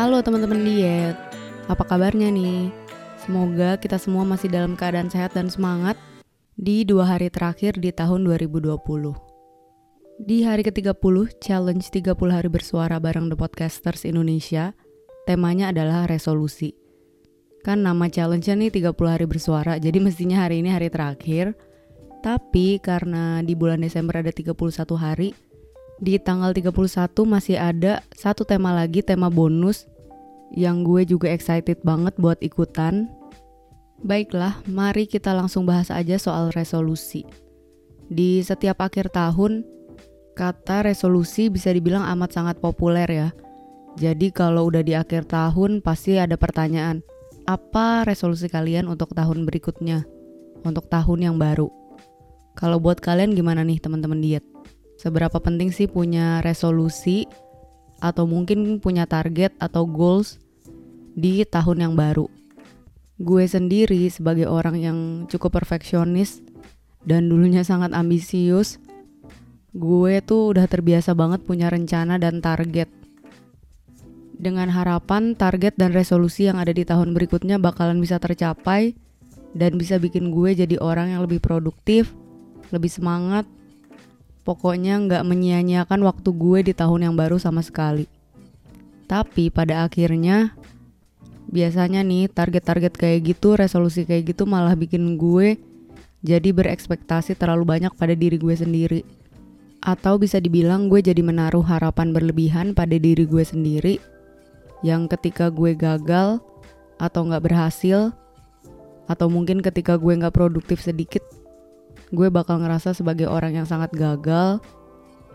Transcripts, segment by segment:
Halo teman-teman diet, apa kabarnya nih? Semoga kita semua masih dalam keadaan sehat dan semangat di dua hari terakhir di tahun 2020. Di hari ke-30, challenge 30 hari bersuara bareng The Podcasters Indonesia, temanya adalah resolusi. Kan nama challenge-nya nih 30 hari bersuara, jadi mestinya hari ini hari terakhir. Tapi karena di bulan Desember ada 31 hari, di tanggal 31 masih ada satu tema lagi, tema bonus yang gue juga excited banget buat ikutan. Baiklah, mari kita langsung bahas aja soal resolusi. Di setiap akhir tahun, kata resolusi bisa dibilang amat sangat populer ya. Jadi kalau udah di akhir tahun pasti ada pertanyaan, apa resolusi kalian untuk tahun berikutnya? Untuk tahun yang baru. Kalau buat kalian gimana nih teman-teman diet? Seberapa penting sih punya resolusi atau mungkin punya target atau goals di tahun yang baru? Gue sendiri sebagai orang yang cukup perfeksionis dan dulunya sangat ambisius, gue tuh udah terbiasa banget punya rencana dan target. Dengan harapan target dan resolusi yang ada di tahun berikutnya bakalan bisa tercapai dan bisa bikin gue jadi orang yang lebih produktif, lebih semangat, Pokoknya nggak menyia-nyiakan waktu gue di tahun yang baru sama sekali. Tapi pada akhirnya biasanya nih target-target kayak gitu, resolusi kayak gitu malah bikin gue jadi berekspektasi terlalu banyak pada diri gue sendiri. Atau bisa dibilang gue jadi menaruh harapan berlebihan pada diri gue sendiri yang ketika gue gagal atau nggak berhasil atau mungkin ketika gue nggak produktif sedikit gue bakal ngerasa sebagai orang yang sangat gagal.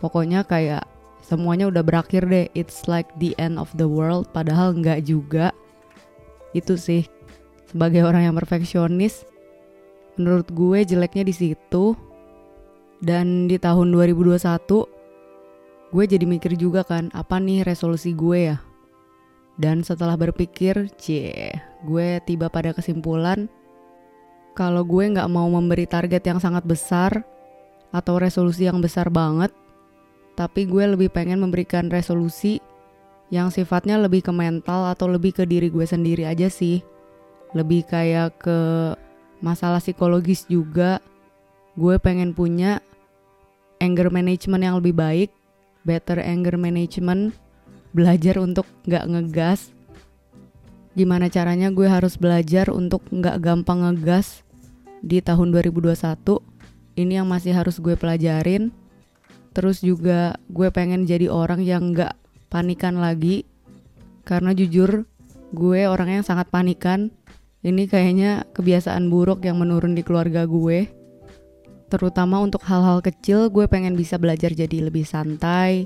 Pokoknya kayak semuanya udah berakhir deh. It's like the end of the world. Padahal nggak juga. Itu sih sebagai orang yang perfeksionis. Menurut gue jeleknya di situ. Dan di tahun 2021 gue jadi mikir juga kan apa nih resolusi gue ya. Dan setelah berpikir, cie, gue tiba pada kesimpulan kalau gue nggak mau memberi target yang sangat besar atau resolusi yang besar banget, tapi gue lebih pengen memberikan resolusi yang sifatnya lebih ke mental atau lebih ke diri gue sendiri aja sih. Lebih kayak ke masalah psikologis juga. Gue pengen punya anger management yang lebih baik, better anger management, belajar untuk nggak ngegas. Gimana caranya gue harus belajar untuk nggak gampang ngegas di tahun 2021 ini yang masih harus gue pelajarin. Terus juga gue pengen jadi orang yang gak panikan lagi karena jujur gue orang yang sangat panikan. Ini kayaknya kebiasaan buruk yang menurun di keluarga gue. Terutama untuk hal-hal kecil gue pengen bisa belajar jadi lebih santai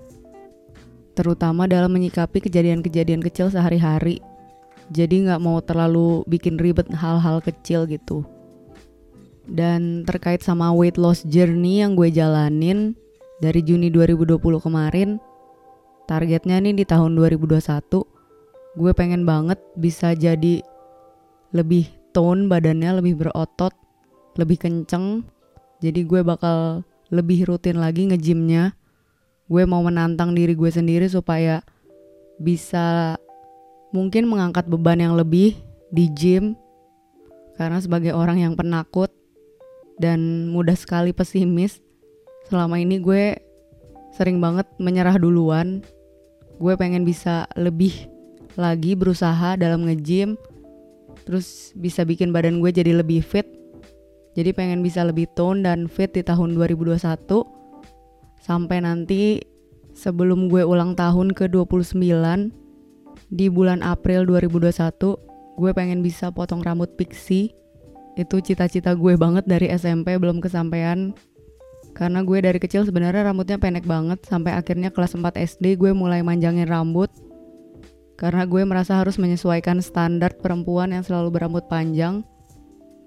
terutama dalam menyikapi kejadian-kejadian kecil sehari-hari. Jadi nggak mau terlalu bikin ribet hal-hal kecil gitu dan terkait sama weight loss journey yang gue jalanin dari Juni 2020 kemarin, targetnya nih di tahun 2021, gue pengen banget bisa jadi lebih tone badannya, lebih berotot, lebih kenceng. Jadi gue bakal lebih rutin lagi ngejimnya. Gue mau menantang diri gue sendiri supaya bisa mungkin mengangkat beban yang lebih di gym. Karena sebagai orang yang penakut, dan mudah sekali pesimis. Selama ini gue sering banget menyerah duluan. Gue pengen bisa lebih lagi berusaha dalam nge-gym. Terus bisa bikin badan gue jadi lebih fit. Jadi pengen bisa lebih tone dan fit di tahun 2021. Sampai nanti sebelum gue ulang tahun ke-29 di bulan April 2021 gue pengen bisa potong rambut pixie itu cita-cita gue banget dari SMP belum kesampaian. Karena gue dari kecil sebenarnya rambutnya pendek banget sampai akhirnya kelas 4 SD gue mulai manjangin rambut. Karena gue merasa harus menyesuaikan standar perempuan yang selalu berambut panjang.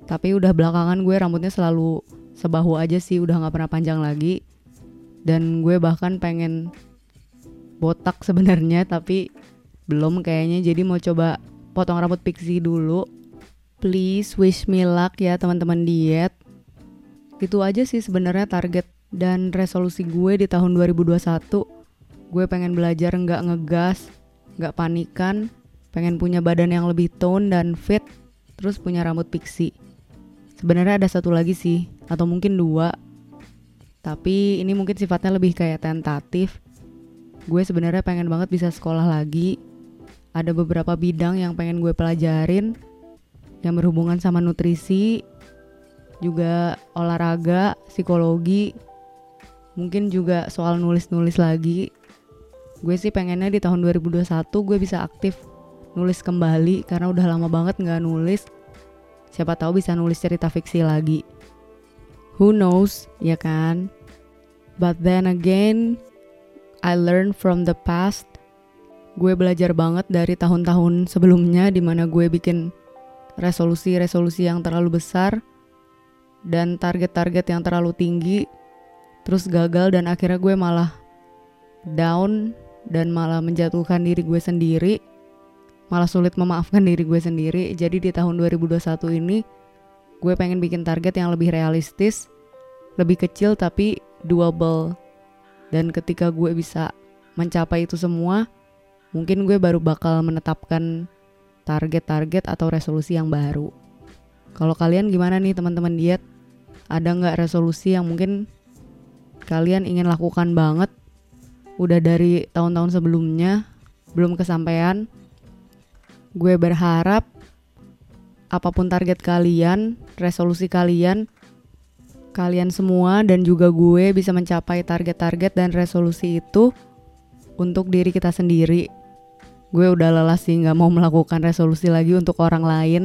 Tapi udah belakangan gue rambutnya selalu sebahu aja sih udah gak pernah panjang lagi. Dan gue bahkan pengen botak sebenarnya tapi belum kayaknya. Jadi mau coba potong rambut pixie dulu Please wish me luck ya teman-teman diet. Itu aja sih sebenarnya target dan resolusi gue di tahun 2021. Gue pengen belajar nggak ngegas, nggak panikan, pengen punya badan yang lebih tone dan fit, terus punya rambut pixie. Sebenarnya ada satu lagi sih, atau mungkin dua. Tapi ini mungkin sifatnya lebih kayak tentatif. Gue sebenarnya pengen banget bisa sekolah lagi. Ada beberapa bidang yang pengen gue pelajarin yang berhubungan sama nutrisi, juga olahraga, psikologi, mungkin juga soal nulis-nulis lagi. Gue sih pengennya di tahun 2021 gue bisa aktif nulis kembali karena udah lama banget nggak nulis. Siapa tahu bisa nulis cerita fiksi lagi. Who knows, ya kan? But then again, I learn from the past. Gue belajar banget dari tahun-tahun sebelumnya di mana gue bikin resolusi-resolusi yang terlalu besar dan target-target yang terlalu tinggi terus gagal dan akhirnya gue malah down dan malah menjatuhkan diri gue sendiri malah sulit memaafkan diri gue sendiri. Jadi di tahun 2021 ini gue pengen bikin target yang lebih realistis, lebih kecil tapi doable. Dan ketika gue bisa mencapai itu semua, mungkin gue baru bakal menetapkan target-target atau resolusi yang baru. Kalau kalian gimana nih teman-teman diet? Ada nggak resolusi yang mungkin kalian ingin lakukan banget? Udah dari tahun-tahun sebelumnya belum kesampaian Gue berharap apa pun target kalian, resolusi kalian, kalian semua dan juga gue bisa mencapai target-target dan resolusi itu untuk diri kita sendiri. Gue udah lelah sih nggak mau melakukan resolusi lagi untuk orang lain,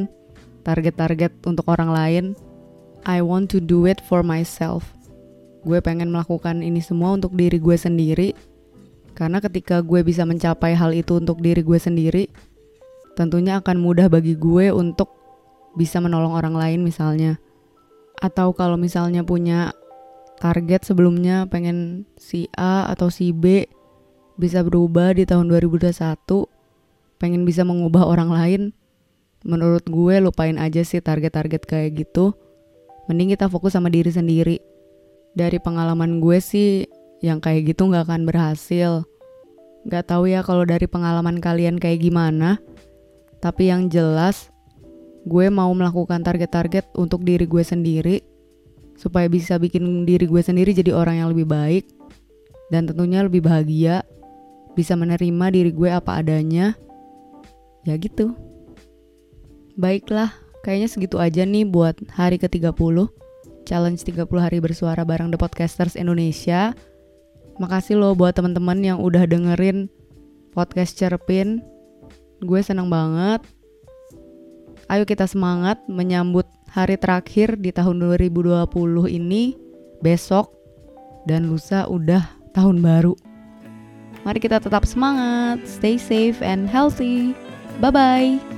target-target untuk orang lain. I want to do it for myself. Gue pengen melakukan ini semua untuk diri gue sendiri. Karena ketika gue bisa mencapai hal itu untuk diri gue sendiri, tentunya akan mudah bagi gue untuk bisa menolong orang lain misalnya. Atau kalau misalnya punya target sebelumnya pengen si A atau si B bisa berubah di tahun 2021, pengen bisa mengubah orang lain, menurut gue lupain aja sih target-target kayak gitu. Mending kita fokus sama diri sendiri. Dari pengalaman gue sih yang kayak gitu nggak akan berhasil. Gak tahu ya kalau dari pengalaman kalian kayak gimana. Tapi yang jelas, gue mau melakukan target-target untuk diri gue sendiri supaya bisa bikin diri gue sendiri jadi orang yang lebih baik dan tentunya lebih bahagia, bisa menerima diri gue apa adanya. Ya gitu. Baiklah, kayaknya segitu aja nih buat hari ke-30. Challenge 30 hari bersuara bareng The Podcasters Indonesia. Makasih loh buat teman-teman yang udah dengerin podcast Cerpin Gue senang banget. Ayo kita semangat menyambut hari terakhir di tahun 2020 ini besok dan lusa udah tahun baru. Mari kita tetap semangat, stay safe and healthy. Bye bye.